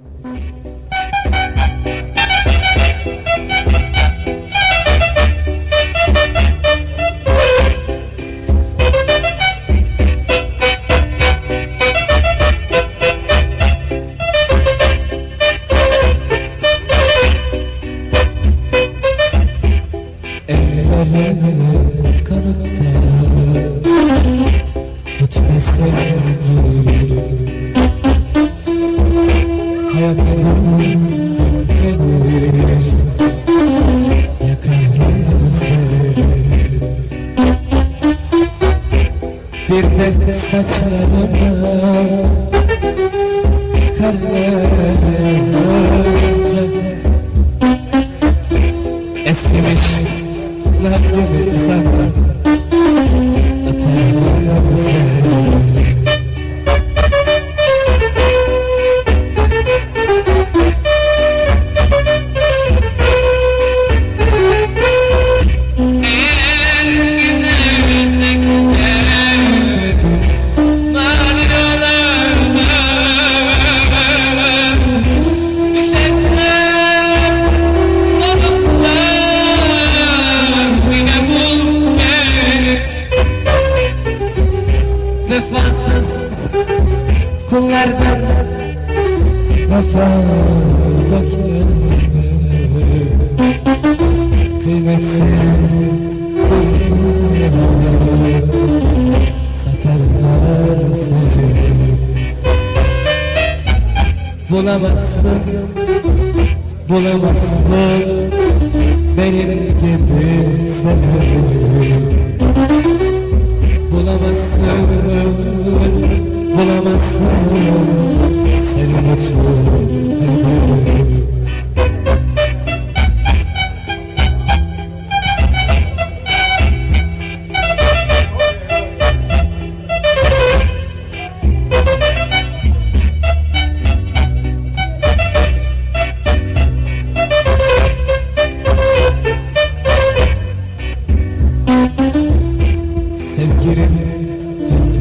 Mm-hmm. Bir de saçlarına Karlar Vefasız kullardan Vefa bekleme Kıymetsiz Satarlar seni. Bulamazsın Bulamazsın Benim gibi seni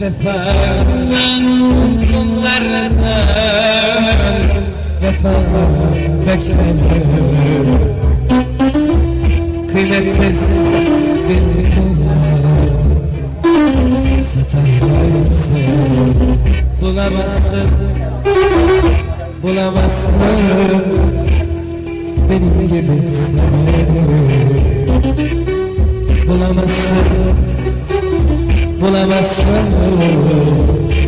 Vefasız kullardan Vefa bekleme Kıymetsiz bir Satarlar seni Bulamazsın Bulamazsın Benim gibi seni Bulamazsın Bulamazsın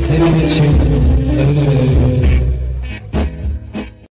Senin için ölürüm